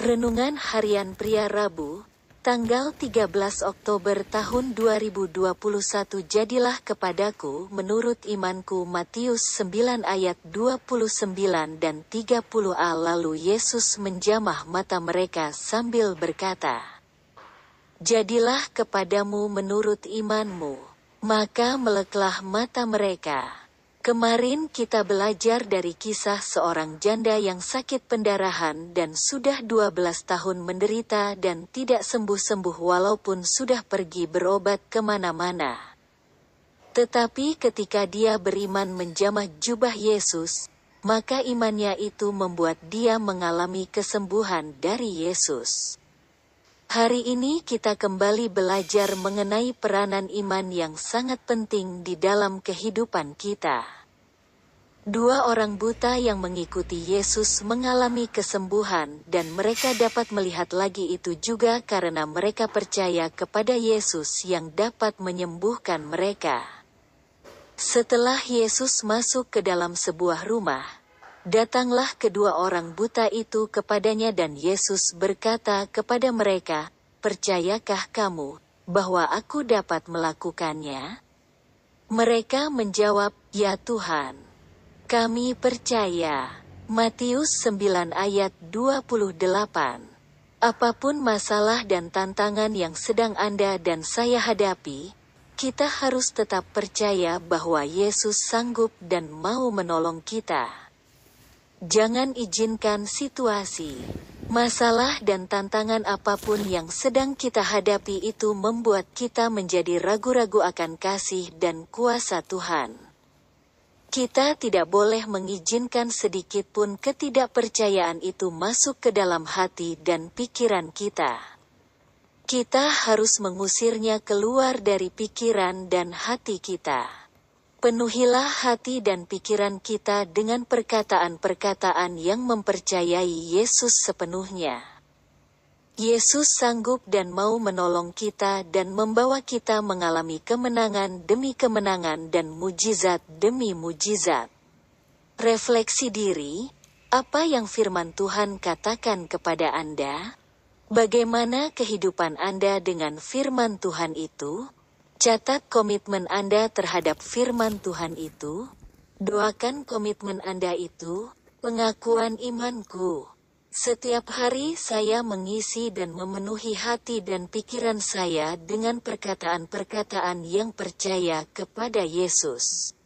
Renungan Harian Pria Rabu, tanggal 13 Oktober tahun 2021 Jadilah kepadaku menurut imanku Matius 9 ayat 29 dan 30a Lalu Yesus menjamah mata mereka sambil berkata, Jadilah kepadamu menurut imanmu. Maka meleklah mata mereka. Kemarin kita belajar dari kisah seorang janda yang sakit pendarahan dan sudah 12 tahun menderita dan tidak sembuh-sembuh walaupun sudah pergi berobat ke mana-mana. Tetapi ketika dia beriman menjamah jubah Yesus, maka imannya itu membuat dia mengalami kesembuhan dari Yesus. Hari ini kita kembali belajar mengenai peranan iman yang sangat penting di dalam kehidupan kita. Dua orang buta yang mengikuti Yesus mengalami kesembuhan dan mereka dapat melihat lagi itu juga karena mereka percaya kepada Yesus yang dapat menyembuhkan mereka. Setelah Yesus masuk ke dalam sebuah rumah, Datanglah kedua orang buta itu kepadanya dan Yesus berkata kepada mereka, Percayakah kamu, bahwa aku dapat melakukannya? Mereka menjawab, Ya Tuhan. Kami percaya. Matius 9 ayat 28 Apa pun masalah dan tantangan yang sedang Anda dan saya hadapi, kita harus tetap percaya bahwa Yesus sanggup dan mau menolong kita. Jangan izinkan situasi, masalah dan tantangan apa pun yang sedang kita hadapi itu membuat kita menjadi ragu-ragu akan kasih dan kuasa Tuhan. Kita tidak boleh mengizinkan sedikit pun ketidakpercayaan itu masuk ke dalam hati dan pikiran kita. Kita harus mengusirnya keluar dari pikiran dan hati kita. Penuhilah hati dan pikiran kita dengan perkataan-perkataan yang mempercayai Yesus sepenuhnya. Yesus sanggup dan mau menolong kita dan membawa kita mengalami kemenangan demi kemenangan dan mujizat demi mujizat. Refleksi diri, apa yang firman Tuhan katakan kepada Anda? Bagaimana kehidupan Anda dengan firman Tuhan itu? Catat komitmen Anda terhadap firman Tuhan itu. Doakan komitmen Anda itu, pengakuan imanku. Setiap hari saya mengisi dan memenuhi hati dan pikiran saya dengan perkataan-perkataan yang percaya kepada Yesus.